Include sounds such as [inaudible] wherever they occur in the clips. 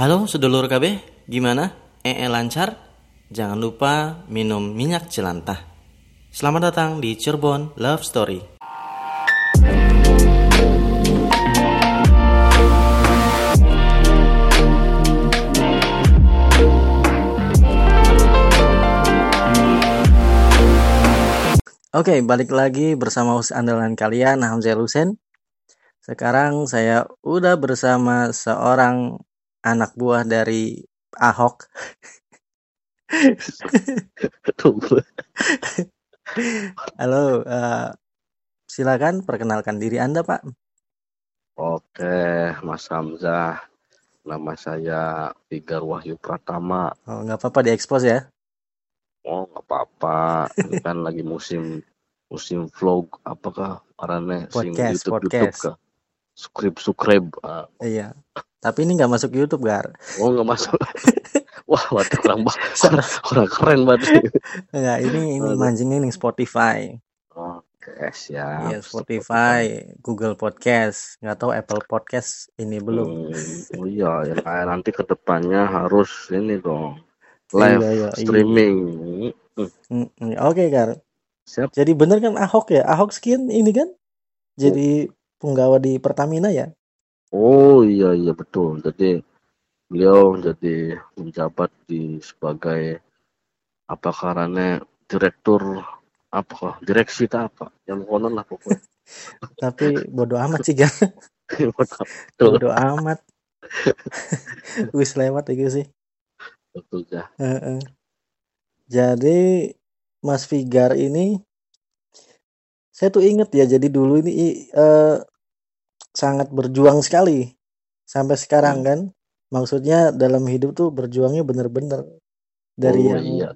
Halo sedulur KB, gimana? EE lancar? Jangan lupa minum minyak jelantah. Selamat datang di Cirebon Love Story. Oke, balik lagi bersama host andalan kalian, Hamzah Husen. Sekarang saya udah bersama seorang anak buah dari Ahok. Halo, eh, silakan perkenalkan diri Anda, Pak. Oke, Mas Hamzah. Nama saya Tigar Wahyu Pratama. Oh, nggak apa-apa diekspos ya. Oh, nggak apa-apa. Ini kan lagi musim musim vlog apakah karena sing YouTube podcast. YouTube kah? Subscribe subscribe. Ah, Iya. Tapi ini nggak masuk YouTube, Gar. oh nggak masuk. [laughs] Wah, waduh orang ba- [laughs] orang, orang keren banget. Enggak, ini ini mancingnya nih Spotify. Oke, siap. Iya, Spotify, Google Podcast, nggak tahu Apple Podcast ini belum. Hmm, oh iya, ya, nanti ke depannya harus ini dong. Live Iya, iya, iya. streaming. Hmm, Mm, mm. Oke, Gar. Siap. Jadi bener kan Ahok ya? Ahok Skin ini kan jadi penggawa di Pertamina ya? Oh iya iya betul. Jadi beliau jadi menjabat di sebagai apa karena direktur apa direksi tak apa yang konon lah pokoknya. [laughs] Tapi bodoh amat sih, [laughs] betul Bodoh amat. [laughs] Wis lewat itu sih. betul ya. Jadi Mas Figar ini saya tuh inget ya jadi dulu ini eh, sangat berjuang sekali sampai sekarang Hmm. kan maksudnya dalam hidup tuh berjuangnya bener-bener dari oh yang iya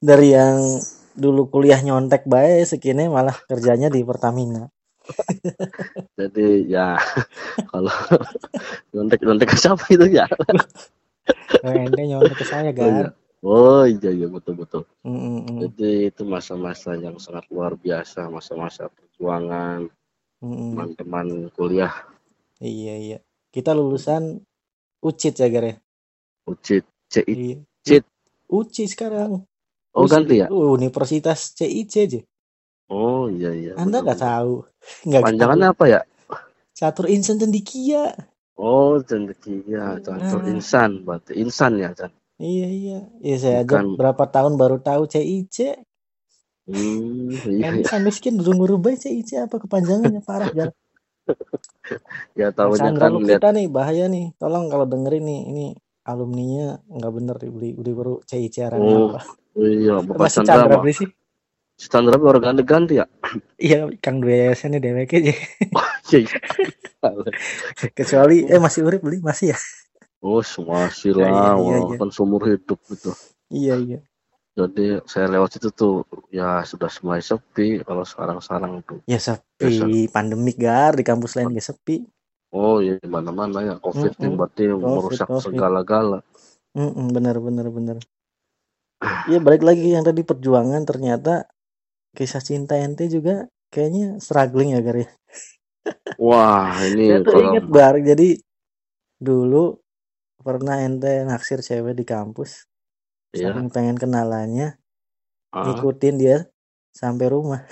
dari yang dulu kuliah nyontek bae sekini malah kerjanya di Pertamina [laughs] Jadi ya [laughs] kalau nyontek nyontek ke siapa itu ya? ente nyontek ke saya Oh iya. gar Oh iya iya betul betul. Mm, mm, Jadi itu masa-masa yang sangat luar biasa, masa-masa perjuangan mm. teman-teman kuliah iya iya kita lulusan UCIT ya gar ya Ucit CI. Iya. UCI sekarang Oh Us- ganti ya? Universitas CIC aja. Oh iya iya. Anda nggak tahu? Nggak Panjangannya apa ya? Catur Insan Cendikia. Oh, cendekia, catur Ah. insan, berarti insan ya, Chan. Iya iya. Iya saya aja Bukan. berapa tahun baru tahu CIC. Hmm, iya, Ente kan miskin belum ngerubah CIC apa kepanjangannya parah Jar. [laughs] ya tahunya Sandra kan lihat. kita nih bahaya nih. Tolong kalau dengerin nih ini alumninya nggak bener dibeli beli baru CIC arang Oh, apa. oh iya, Bapak Masih Chandra, Chandra beli sih. Si Chandra baru ganti-ganti ya? [laughs] Iya, Kang Dwi Yayasan nih DWK aja. Iya, iya. [laughs] Kecuali eh masih urip beli masih ya. Oh, masih Iya, lah, iya, wah, iya. kan seumur hidup gitu. Iya iya. Jadi saya lewat situ tuh, ya sudah mulai sepi kalau sekarang-sekarang tuh. Ya sepi pandemik gar di kampus lain gak sepi. Oh iya, mana-mana ya, COVID ini Mm-mm. berarti merusak COVID. segala-gala. Mm-mm, benar benar benar. Iya balik lagi yang tadi perjuangan ternyata kisah cinta ente juga kayaknya struggling ya Gar ya. Wah, ini Saya tuh kalau inget bar jadi dulu pernah ente naksir cewek di kampus ya, saking pengen kenalannya ah, ngikutin dia sampai rumah.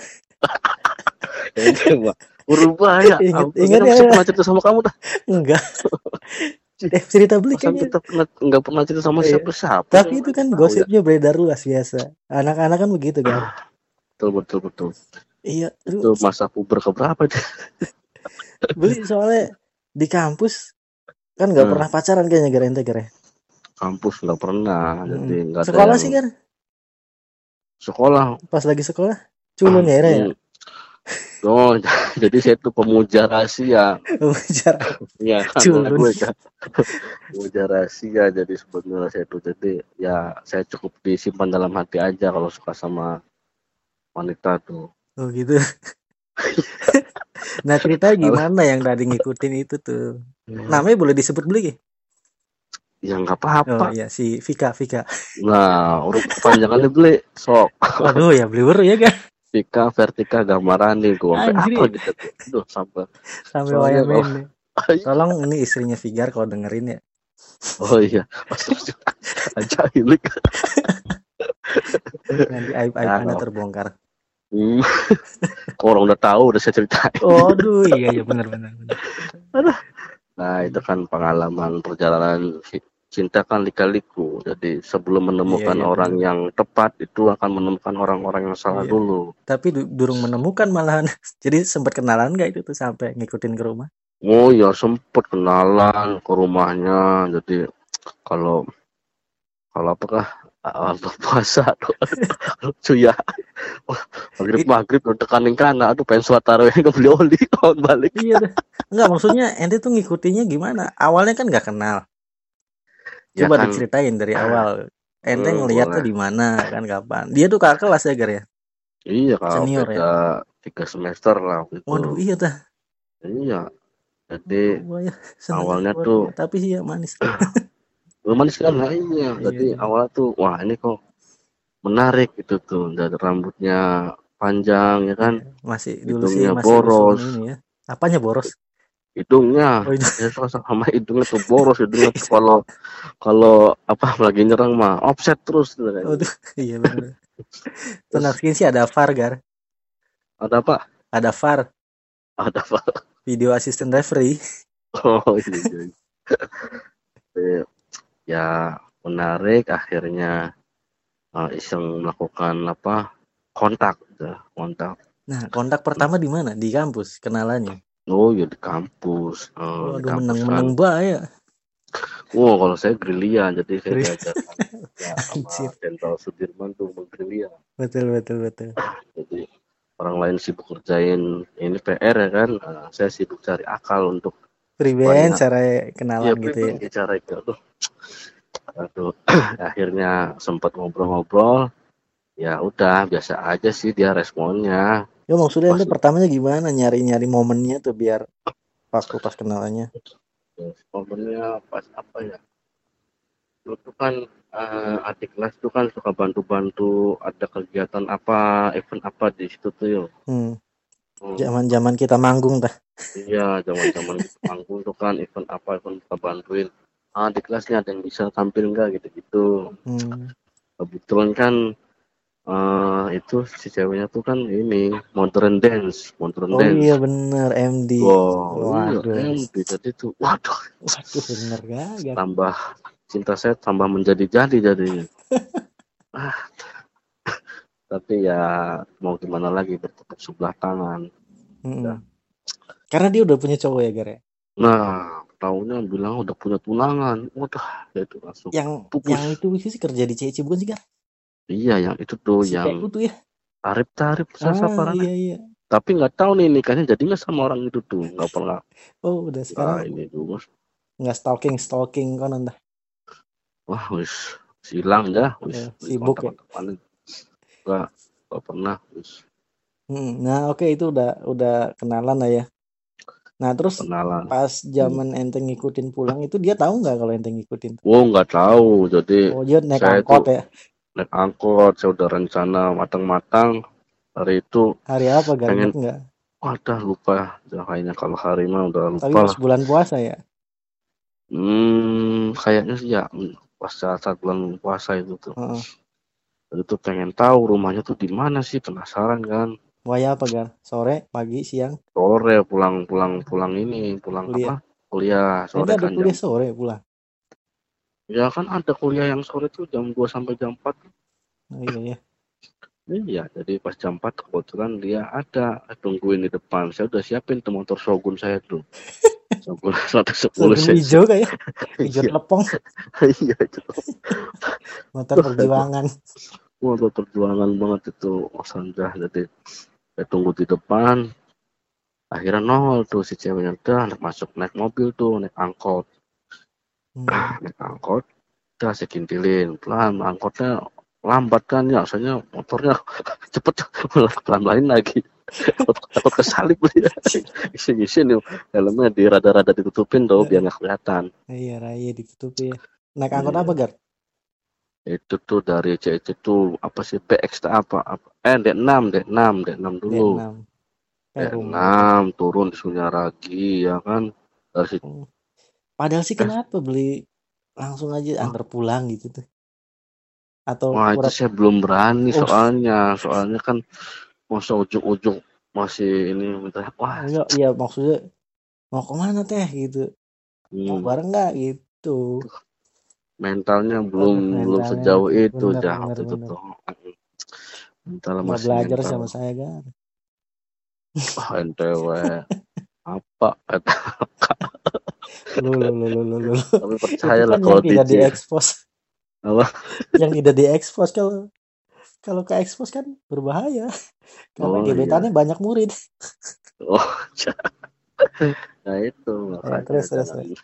berubah [laughs] ya. Ingat- ya. pernah cerita sama kamu dah. Enggak. [laughs] eh cerita beli kayaknya. kita pernah nggak pernah cerita sama Iya. siapa-siapa. Tapi itu kan ya. gosipnya beredar luas biasa. Anak-anak kan begitu kan. Betul betul betul. Iya, Itu masa puber keberapa itu? beli soalnya di kampus kan nggak Hmm. pernah pacaran kayaknya gara ente gara. Kampus nggak pernah, jadi Hmm. nggak ada Sekolah yang sih kan sekolah. pas lagi sekolah culun ya Era ya. Hmm. Oh, [laughs] jadi saya tuh pemuja rahasia. Culun. anak gue kan. Pemuja rahasia jadi sebenarnya saya tuh jadi ya saya cukup disimpan dalam hati aja kalau suka sama wanita tuh. oh gitu. [laughs] nah ceritanya gimana yang tadi ngikutin itu tuh? Namanya boleh disebut beli? Ya nggak Oh apa-apa. iya si Vika Vika. Nah, huruf kepanjangannya beli sok. [laughs] Waduh ya beli baru ya kan Vika Vertika Gamarani gue sampai apa gitu tuh. Duh, sampai sampai deh. [laughs] Tolong ini istrinya Figar kalau dengerin ya Oh iya, [laughs] aja hilik. Nanti aib aib Nah, anda terbongkar. Hmm. Orang udah tahu udah saya ceritain. Oh, aduh, iya iya benar benar. benar. Nah, itu kan pengalaman perjalanan ci- cinta kan lika-liku. Jadi sebelum menemukan Iya, iya, orang yang tepat itu akan menemukan orang-orang yang salah Iya. dulu. Tapi du- durung menemukan malahan. [laughs] Jadi sempat kenalan nggak itu tuh sampai ngikutin ke rumah? Oh ya sempet kenalan ke rumahnya. Jadi kalau kalau apakah awal puasa aduh, [laughs] lucu ya maghrib maghrib udah tekanin kana aduh pengen suat tarawih [laughs] ke beli oli tahun balik Iya dah. Enggak maksudnya ente tuh ngikutinya gimana? Awalnya kan nggak kenal. Ya Coba kan. diceritain dari awal. Ente Hmm, ngeliatnya boleh. di mana kan kapan? Dia tuh kakak kelas ya Gar ya? iya kalau Senior beda tiga semester lah waktu itu Waduh iya dah. iya jadi ya. Seneng awalnya tuh- Tapi sih ya manis. [coughs] manis kan lah iya jadi Iya. awalnya tuh wah ini kok menarik gitu tuh dari rambutnya panjang ya kan Masih dulu sih Hidungnya masih boros. ini ya. Apanya boros? hidungnya Oh, itu. [laughs] ya sama- sama hidungnya tuh boros hidungnya tuh [laughs] kalau kalau apa lagi nyerang mah offset terus gitu kan. Waduh, [laughs] iya benar. Tenang sih ada VAR Gar. ada apa Ada VAR, ada apa video assistant referee. oh iya, iya. Ya menarik akhirnya uh, iseng melakukan apa kontak gitu, kontak Nah, kontak pertama di mana? Di kampus kenalannya. oh ya di kampus uh, Waduh, kampus menang-menang bahaya. kan. oh kalau saya gerilya jadi saya diajar ya, sama Jenderal Sudirman tuh menggerilya Betul, betul, betul. jadi orang lain sibuk kerjain ini PR ya kan Nah, saya sibuk cari akal untuk Banyak. cara kenalan ya gitu ya. cara itu aduh [clears throat] akhirnya sempat ngobrol-ngobrol. Ya udah biasa aja sih dia responnya. Ya maksudnya itu Pas- pertamanya gimana? Nyari-nyari momennya tuh biar waktu pas kenalannya. Ya, momennya pas apa ya? Dulu tuh kan eh, adik kelas tuh kan suka bantu-bantu ada kegiatan apa event apa di situ tuh yo. Hmm, Hmm, zaman-zaman kita manggung tah. iya zaman-zaman manggung tuh kan event apa event kita bantuin ah di kelasnya ada yang bisa tampil nggak gitu-gitu Hmm. kebetulan kan eh itu si ceweknya tuh kan ini modern dance modern Oh dance iya bener MD. wow Waduh. iya MD jadi tuh waduh Waduh bener gak? tambah cinta saya tambah menjadi-jadi jadi [laughs] ah tapi ya mau gimana lagi bertepuk sebelah tangan Mm-mm. Karena dia udah punya cowok ya Gar ya? nah tahunya bilang udah punya tunangan udah ya itu langsung Yang Pupus. yang itu sih kerja di CC bukan sih Gar? iya yang itu tuh Si yang tuh ya? tarif tarif Ah, sasaran iya iya. tapi nggak tahu nih nikahnya jadi nggak sama orang itu tuh nggak pernah [laughs] Oh udah nah, sekarang ini dulu nggak stalking stalking kan anda. wah wis silang dah wis Ya, wis sibuk ya. kontak-kontakan. nggak nggak pernah wis Hmm, Nah oke itu udah udah kenalan lah ya. Nah terus kenalan pas zaman ente ngikutin pulang itu dia tahu nggak kalau ente ngikutin? Wow nggak tahu jadi Oh dia naik Saya angkot tuh- ya? naik angkot saya udah rencana matang-matang hari itu Hari apa Gar? Pengen- Ingat nggak? wadah lupa ya kayaknya kalau hari mah udah Tapi lupa pas lah bulan puasa ya? hmm kayaknya sih ya pas saat, saat bulan puasa itu tuh Heeh. Jadi tuh pengen tahu rumahnya tuh di mana sih penasaran kan Waya apa Gar? Sore, pagi, siang? sore pulang pulang pulang ini pulang Kuliah. apa kuliah sore ada kan kuliah jam sore pulang? ya kan ada kuliah yang sore tuh jam 2 sampai jam 4 Oh, iya iya. iya jadi pas jam 4 kebetulan dia ada tungguin di depan saya udah siapin tuh motor Shogun saya tuh [laughs] Shogun 110 Sabun cc hijau kayak [laughs] hijau [laughs] Iya. lepong iya itu motor perjuangan. motor perjuangan banget itu Mas jadi saya tunggu di depan akhirnya nongol tuh si ceweknya udah naik masuk naik mobil tuh naik angkot Hmm. [clears throat] naik angkot udah saya kintilin pelan angkotnya lambat kan ya soalnya motornya [laughs] cepet [laughs] pelan lain lagi takut kesalip dia [laughs] isi isi nih helmnya di rada-rada ditutupin tuh biar nggak kelihatan Iya raya ditutupi ya. Naik angkot Iya. apa Gar? itu tuh dari CC tuh apa sih PX apa, apa eh D6 D6 D6 dulu D6. Perum. D6 turun di Sunyaragi ya kan dari situ Padahal sih kenapa beli langsung aja Oh. antar pulang gitu tuh. Atau Wah itu saya belum berani Oh. soalnya, soalnya kan masa ujung-ujung masih ini minta wah enggak iya maksudnya mau ke mana teh gitu. Mau hmm, bareng nggak gitu. mentalnya belum belum mentalnya sejauh itu bener dah bener waktu itu bener. tuh. Mental Nggak masih belajar mental. sama saya kan. Wah NTW apa kata Lu lu lu lu lu lu. tapi percaya lah kan kalau tidak diekspos. apa Yang tidak diekspos kalau kalau ke ekspos kan berbahaya. Karena oh iya gebetannya banyak murid. oh nah itu Ya, terus terus terus.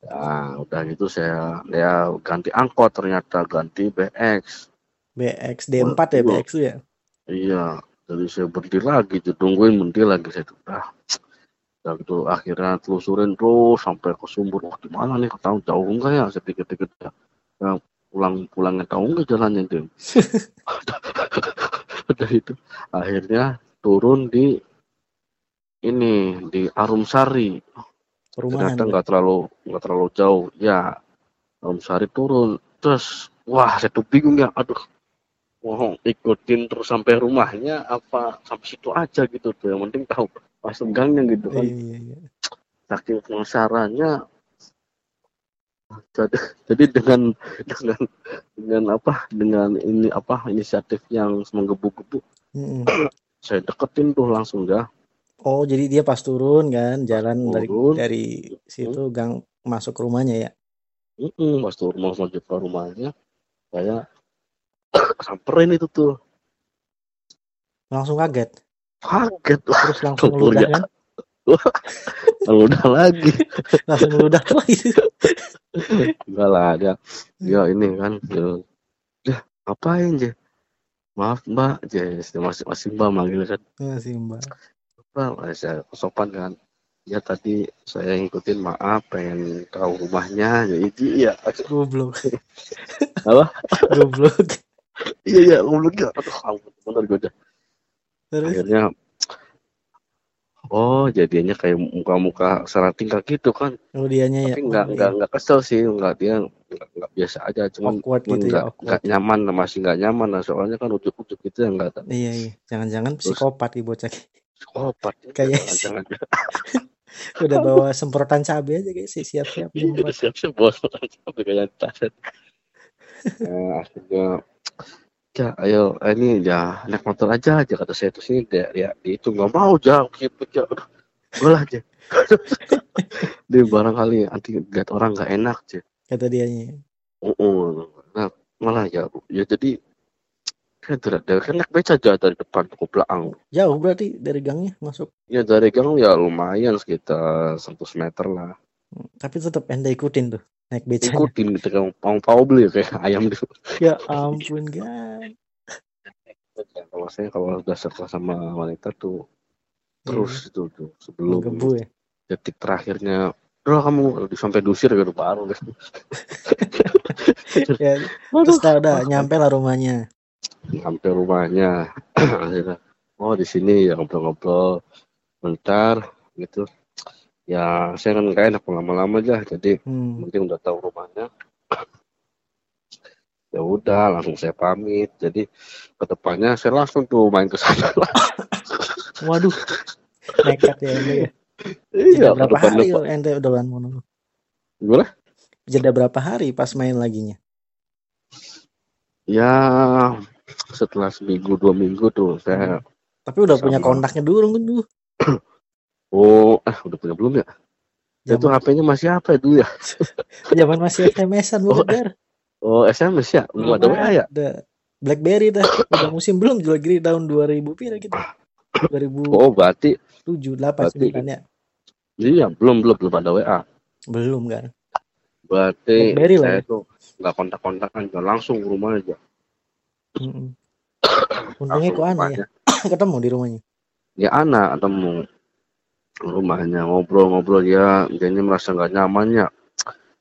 ya udah gitu saya ya ganti angkot ternyata ganti BX BX Wah, D4 ya BX tuh ya. iya jadi saya berhenti lagi tuh tungguin berhenti lagi. Saya tuh ah udah gitu akhirnya telusurin terus sampai ke sumber wah gimana nih? Tahu jauh enggak ya? Saya pikir-pikir ya, ya pulang pulangnya tahu enggak jalannya itu? [laughs] Udah itu akhirnya turun di ini di Arumsari Perumahan ternyata tuh. nggak terlalu nggak terlalu jauh. Ya Arumsari turun terus wah saya tuh bingung ya aduh mau ikutin terus sampai rumahnya apa sampai situ aja gitu tuh yang penting tahu pas gangnya gitu kan Iya iya iya. saking penasarannya [laughs] jadi, jadi dengan dengan dengan apa dengan ini apa inisiatif yang menggebu-gebu Mm-mm. [clears throat] saya deketin tuh langsung ya Oh jadi dia pas turun kan jalan dari turun dari situ gang masuk ke rumahnya ya. mm pas turun menuju ke rumahnya saya samperin itu tuh Langsung kaget. kaget lah Terus langsung ya kan. [laughs] udah lagi [laughs] Langsung ngeludah lagi. enggak lah dia dia ini kan dia, dia ngapain je maaf mbak je masih masih mbak manggil kan Masih mbak. mbak saya sopan kan ya tadi saya ngikutin maaf pengen tahu rumahnya jadi iya Goblok. apa Goblok. Iya iya ngomongnya aduh ampun bener gue udah Terus akhirnya oh jadinya kayak muka-muka salah tingkah gitu kan oh dianya ya. tapi nggak Oh, nggak iya. nggak kesel sih nggak dia nggak, biasa aja cuman Awkward cuman gitu ya nggak awkward. nggak nyaman masih nggak nyaman lah soalnya kan ujuk-ujuk gitu ya nggak ada Iya iya. Jangan-jangan psikopat nih bocah. psikopat ya Kayak jangan-jangan [laughs] udah bawa semprotan cabai aja kayak sih siap-siap Iya, siap-siap bos sampai kayak taset [laughs] nah, akhirnya ya ayo ini ya naik motor aja aja kata saya tuh sini dia ya dia itu nggak mau jauh gitu Aduh, boleh aja [laughs] dia barangkali nanti lihat orang nggak enak sih Kata dianya. oh, oh. nah malah ya ya jadi kan dari kan naik beca aja dari depan ke belakang Jauh berarti dari gangnya masuk. ya dari gang ya lumayan sekitar 100 meter lah Tapi tetap ente ikutin tuh naik becanya. ikutin gitu kan mau mau beli kayak ayam gitu Ya ampun kan. kalau saya kalau udah suka sama wanita tuh Iya, terus itu tuh sebelum menggebu ya. detik terakhirnya udah kamu sampai dusir gitu baru deh [laughs] ya terus dah udah nyampe lah rumahnya. sampai rumahnya [clears throat] akhirnya oh di sini ya ngobrol-ngobrol bentar gitu ya saya kan nggak enak lama-lama aja jadi Hmm. penting udah tahu rumahnya [coughs] ya udah langsung saya pamit jadi ke depannya saya langsung tuh main ke sana [laughs] Waduh, nekat ya ente ya. iya berapa hari depan ente udah lan mono? gimana Jeda berapa hari pas main laginya? ya setelah seminggu dua minggu tuh saya Tapi udah punya kontaknya dulu kan dulu. [coughs] oh eh udah punya belum ya Ya, itu Zaman, HP-nya masih apa ya dulu ya [laughs] zaman masih SMS-an Oh, Dar? oh SMS ya belum ada WA ya Ada. BlackBerry dah. Udah musim belum jual gini tahun 2000 pira gitu. 2007, [coughs] oh berarti 8, Berarti- 9 ya. iya belum belum belum ada WA Belum kan. berarti Blackberry lah saya ya. tuh nggak kontak-kontakan langsung ke rumah aja Mm-mm. Untungnya kok aneh ya. [coughs] Ketemu di rumahnya. ya anak ketemu rumahnya ngobrol-ngobrol ya dianya merasa nggak nyaman ya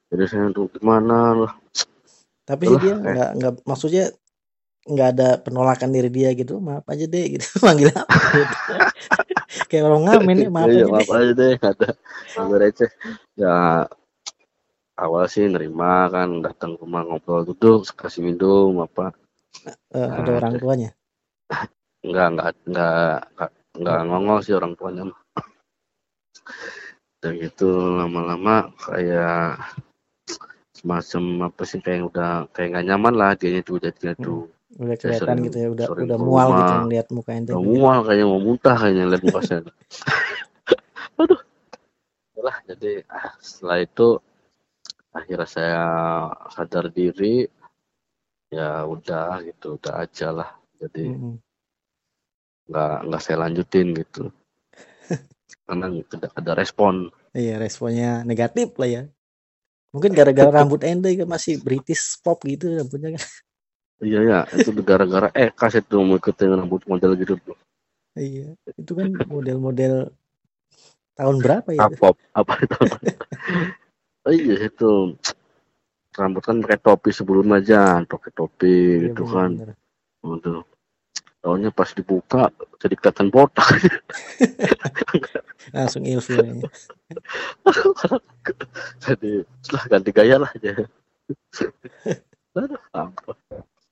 jadi saya tuh gimana lah Tapi sih dia kayak- nggak nggak maksudnya nggak ada penolakan dari dia gitu. Maaf aja deh gitu. [laughs] Manggil apa gitu. [laughs] Kayak orang ngamen ya maaf iya aja deh. maaf aja deh ada nggak receh ya awal sih nerima kan datang ke rumah ngobrol duduk kasih minum apa Eh, ada Nah, orang deh. tuanya. [laughs] nggak nggak nggak nggak nggak ngongol sih orang tuanya mah. Dan gitu lama-lama kayak semacam apa sih kayak udah kayak nggak nyaman lah dia itu Hmm. tuh Udah kelihatan sering- gitu ya, udah udah mual gitu rumah. ngeliat muka ente. udah mual kayaknya mau muntah kayaknya lihat muka saya [laughs] aduh lah jadi ah, setelah itu akhirnya saya sadar diri ya udah gitu udah aja lah jadi Mm-mm. nggak nggak saya lanjutin gitu [laughs] karena tidak ada respon Iya, responnya negatif lah ya. Mungkin gara-gara rambut ente kan masih British pop gitu rambutnya kan. iya ya itu gara-gara eh kasih tuh mau ikutin rambut model gitu tuh Iya, itu kan model-model tahun berapa ya? K-pop apa itu oh iya itu rambut kan pakai topi sebelum aja pakai topi Iya, gitu kan bener-bener. Taunya pas dibuka jadi kelihatan botak. [laughs] Langsung ilfil [laughs] jadi setelah ganti gaya lah aja. [laughs]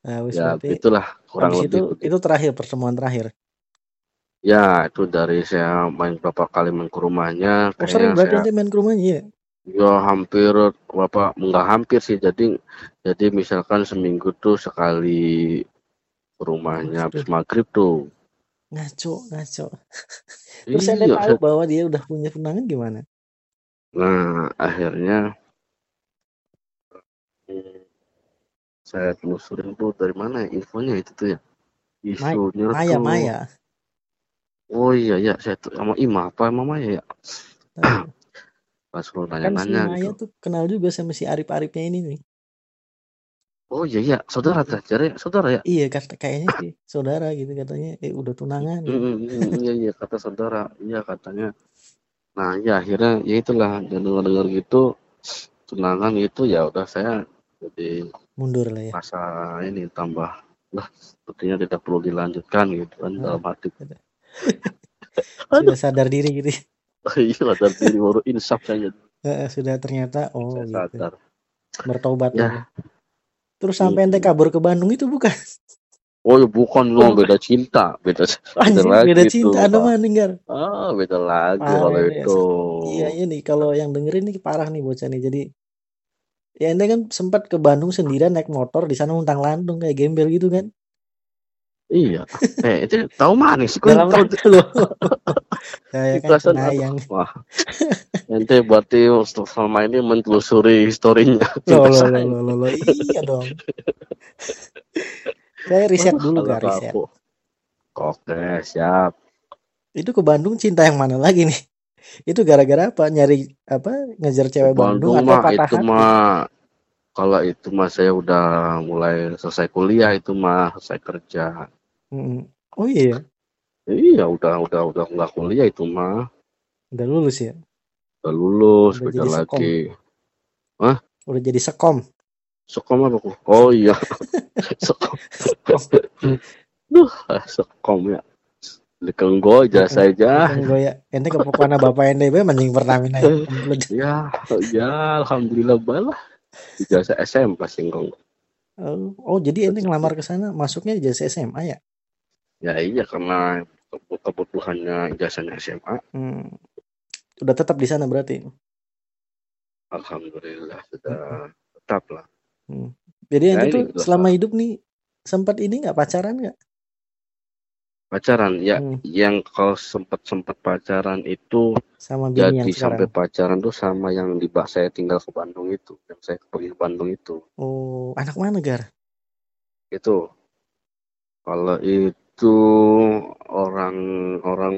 Nah, ya itulah kurang habis itu lebih. itu terakhir pertemuan terakhir. Ya itu dari saya main beberapa kali main ke rumahnya. Oh, sering berarti saya main ke rumahnya ya? ya hampir bapak nggak hampir sih. Jadi jadi misalkan seminggu tuh sekali rumahnya habis maghrib tuh. Ngaco, ngaco. [laughs] Terus Iya, tahu bahwa dia udah punya tunangan gimana? Nah, akhirnya hmm, saya telusurin tuh dari mana ya infonya itu tuh ya. Isunya Maya, tuh. Maya. Oh iya ya, saya tuh sama Ima apa sama Maya ya. Tahu. [clears throat] Pas lu Kan si nanya-nanya Maya gitu. tuh kenal juga sama si Arif-Arifnya ini nih. Oh iya iya, saudara terakhir ya, saudara ya. Iya, kata kayaknya sih saudara gitu katanya. Eh udah tunangan. Mm, mm, mm, iya iya kata saudara, iya katanya. Nah ya akhirnya ya itulah dengar dengar gitu tunangan itu ya udah saya jadi Mundur lah ya. masa ini tambah lah sepertinya tidak perlu dilanjutkan gitu kan Hmm. dalam hati [laughs] Sudah sadar diri gitu. [laughs] iya sadar diri baru insaf saya Eh, sudah ternyata oh saya gitu. sadar Bertobat Ya. lah. Terus sampai ente kabur ke Bandung itu bukan? oh ya bukan loh beda cinta beda [laughs] Anjing lagi beda cinta ada mana Ninggar? ah beda lagi Parah kalau ya. itu Iya ini kalau yang dengerin nih parah nih bocah nih. Jadi ya ente kan sempat ke Bandung sendirian naik motor di sana untang lantung kayak gembel gitu kan? Iya eh itu tahu mana sih kok Dalam tahu loh. [laughs] Saya kan penayang. wah ente berarti selama ini mentelusuri historinya [laughs] Loh, loh, loh, loh, loh, Iya dong. Saya riset dulu gak riset. Oke, siap. Itu ke Bandung cinta yang mana lagi nih? Itu gara-gara apa? Nyari apa? Ngejar cewek Bandung, Bandung atau patah itu hati? mah kalau itu mah saya udah mulai selesai kuliah itu mah selesai kerja. Mm-mm. Oh iya, Iya, udah udah udah nggak kuliah itu mah udah lulus ya. udah lulus Udah beda jadi sekom. lagi. Udah jadi sekom. Sekom apa kok? Oh iya, [laughs] sekom. Duh, sekom ya. Lekenggo jasa aja. Kan gue ya, ente ke pokoknya bapak ente be mancing pernah minta komplit. [laughs] Ya, ya, alhamdulillah balah. Ijazah SMP singkong. Oh, oh, jadi ente ngelamar ke sana masuknya jasa SMA ya? Ya iya karena kebu- kebutuhannya ijazahnya SMA. Hmm. Udah tetap di sana berarti. Alhamdulillah sudah tetap lah. Hmm. Jadi ini tuh udah selama hidup nih sempat ini nggak pacaran nggak? Pacaran ya Hmm. yang kalau sempat sempat pacaran itu Sama bini yang jadi sampai sekarang. pacaran tuh sama yang di saya tinggal ke Bandung itu, yang saya pergi ke Bandung itu. Oh, anak mana Gar? Itu kalau itu orang orang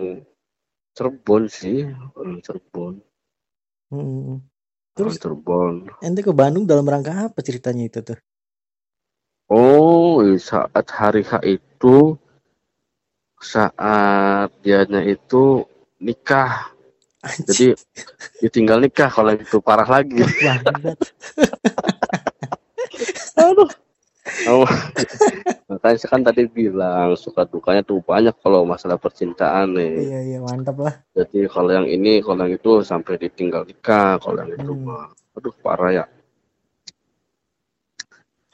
Cirebon sih, orang Cirebon, Hmm. orang Terus Cirebon. ente ke Bandung dalam rangka apa ceritanya itu tuh? Oh, saat hari H itu saat dianya itu nikah. Anjing Jadi ditinggal nikah kalau itu parah lagi. [laughs] Aduh. Oh, makanya saya kan tadi bilang suka dukanya tuh banyak kalau masalah percintaan nih. Iya iya mantap lah. Jadi kalau yang ini, kalau yang itu sampai ditinggal nikah, kalau yang itu Hmm. mah, aduh parah ya.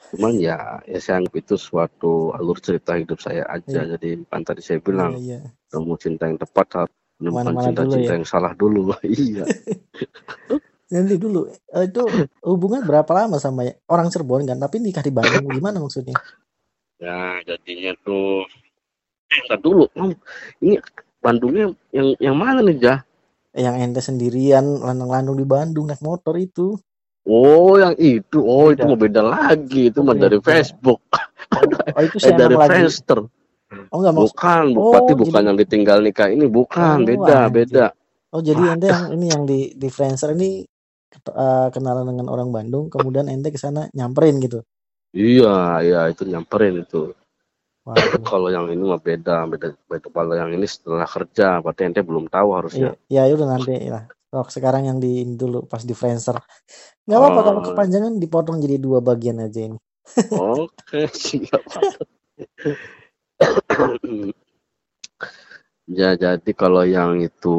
cuman ya ya saya anggap itu suatu alur cerita hidup saya aja Iya. jadi bukan tadi saya Iya, bilang iya. kamu cinta yang tepat harus menemukan cinta-cinta ya. yang salah dulu [laughs] iya [laughs] Nanti dulu, eh, itu hubungan berapa lama sama orang Cirebon kan? Tapi nikah di Bandung [laughs] gimana maksudnya? ya jadinya tuh eh ntar dulu Om. ini Bandungnya yang yang mana nih jah Yang ente sendirian landang-landung di Bandung naik motor itu. oh yang itu oh itu Beda. mau beda lagi itu Oh, mah dari. Facebook Oh, oh, itu [laughs] eh dari lagi. Friendster Oh enggak maksud. bukan Oh, berarti bukan jadi yang ditinggal nikah ini bukan oh beda anjir. beda Oh jadi ente yang ini yang di di Friendster ini eh, kenalan dengan orang Bandung, kemudian ente ke sana nyamperin gitu. iya iya itu nyamperin itu [clears throat] kalau yang ini mah beda beda beda kalau yang ini setelah kerja berarti ente belum tahu harusnya Iya, ya udah nanti lah. Oh, sekarang yang di ini dulu pas di Friendster. Nggak apa-apa kalau oh kepanjangan dipotong jadi dua bagian aja ini. oke [laughs] siap [laughs] [clears throat] ya jadi kalau yang itu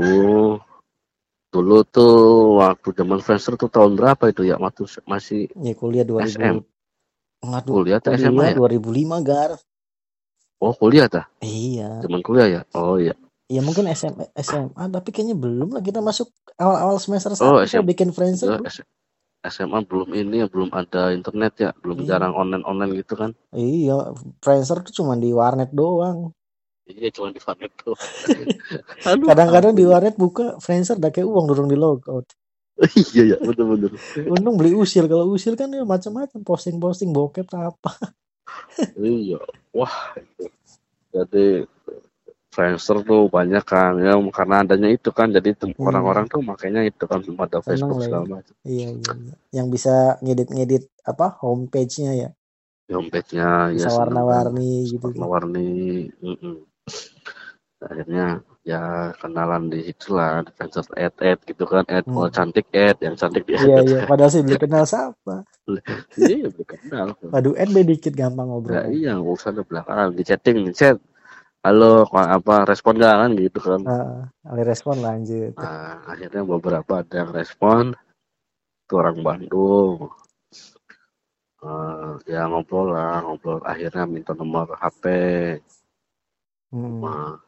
dulu tuh waktu zaman Friendster tuh tahun berapa itu ya waktu masih Ya kuliah 2000 SM Waduh, kuliah atau SMA kuliah ya 2005 gar. oh kuliah tah Iya. zaman kuliah ya oh iya Ya mungkin SMA, SMA tapi kayaknya belum lah kita masuk awal-awal semester oh 1 saya bikin Friendster SMA belum ini ya belum ada internet ya belum Iya. jarang online online gitu kan Iya, Friendster tuh cuma di warnet doang. Iya cuma di warnet tuh [laughs] aduh Kadang-kadang di warnet buka Friendster udah kayak uang dorong di logout. [laughs] iya ya betul betul Untung beli usil. Kalau usil kan ya macam-macam posting-posting bokep apa. [laughs] iya wah jadi Friendster tuh banyak kan ya karena adanya itu kan jadi Iya, orang-orang tuh makanya itu kan belum ada Facebook lah ya. segala macam Iya, iya, iya. Yang bisa ngedit-ngedit apa homepage-nya ya. dompetnya ya Bisa seneng kan warna-warni gitu warna-warni mm-mm. Akhirnya ya kenalan di situ lah di Friendster add add gitu kan oh Hmm. cantik add yang cantik di Iya, iya. Padahal sih belum kenal siapa. [laughs] iya belum kenal Waduh, NB dikit gampang ya ngobrol. iya nggak usah ada belakang di chatting di chat halo apa respon gak kan gitu kan Heeh, alih respon lanjut. nah, akhirnya beberapa ada yang respon itu orang Bandung Eh, ya ngobrol lah ngobrol akhirnya minta nomor HP Hmm. Nah,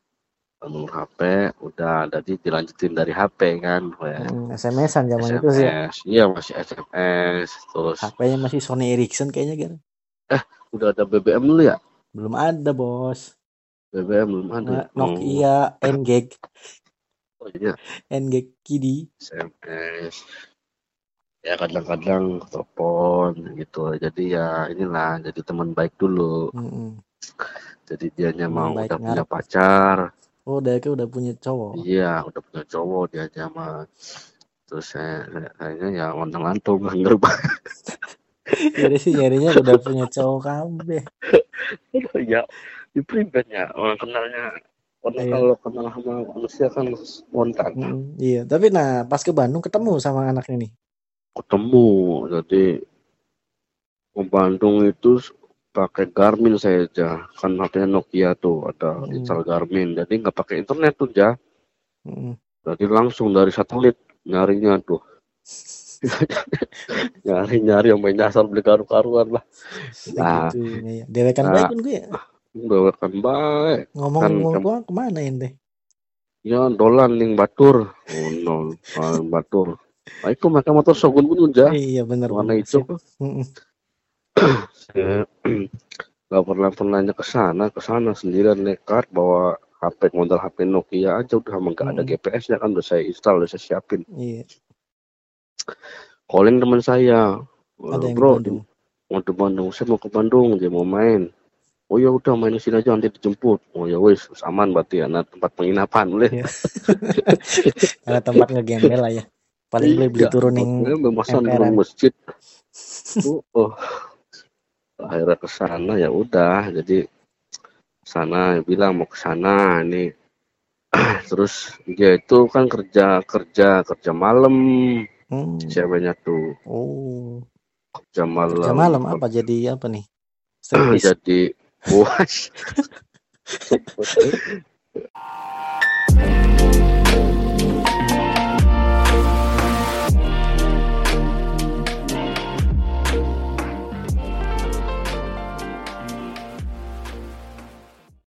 nomor HP udah jadi dilanjutin dari HP kan ya. Hmm, SMS-an zaman itu sih. ya. SMS iya masih SMS terus HP-nya masih Sony Ericsson kayaknya kan. udah ada BBM dulu ya Belum ada, Bos. BBM belum ada Nah, oh, Nokia N-Gag, oh iya N-Gag Kidi. SMS ya kadang-kadang telepon gitu jadi ya inilah jadi teman baik dulu Mm-mm. Jadi dianya Teman mau baik udah punya ngarep. pacar Oh, dia udah punya cowok. iya udah punya cowok dia aja mah terus saya kayaknya ya lontang lantung banget [laughs] Jadi sih nyarinya udah punya cowok kabeh. ya di pribad ya orang kenalnya orang Iya. kalau kenal sama manusia kan spontan Mm-mm, iya, tapi nah pas ke Bandung ketemu sama anaknya nih. ketemu jadi ke Bandung itu pakai Garmin saya aja kan HP-nya Nokia tuh ada Mm-mm, install Garmin. Jadi nggak pakai internet tuh ya mm-mm. jadi langsung dari satelit nyarinya tuh [laughs] nyari nyari yang main nyasar beli karu-karuan lah. Nah. Segitunya ya. Dewekan nah. baik kan gue ya. bawakan baik. Kan Ngomong-ngomong kan ke mana ente? ya dolan ning batur. Oh no batur. Nah, itu pakai motor Shogun pun aja Iya bener warna hijau. Saya nggak pernah pernahnya ke sana ke sana sendirian nekat bawa HP modal HP Nokia aja udah emang nggak ada Mm-mm. GPS nya kan udah saya install udah saya siapin Iya, calling teman saya ada "Eh, di bro di, mau ke Bandung saya mau ke Bandung dia mau main oh ya udah main di sini aja nanti dijemput oh ya wis aman berarti ya nah, tempat penginapan boleh Iya. [laughs] Ada tempat ngegembel lah ya. Paling beli beli iya turun yang memesan masjid oh, oh. Akhirnya ke sana ya udah. Jadi sana bilang mau ke sana ini. [clears throat] Terus dia itu kan kerja kerja kerja malam. Hmm. ceweknya tuh. Oh, kerja kerja malam malam apa jadi apa nih? Striptease. [clears throat] jadi puas [laughs]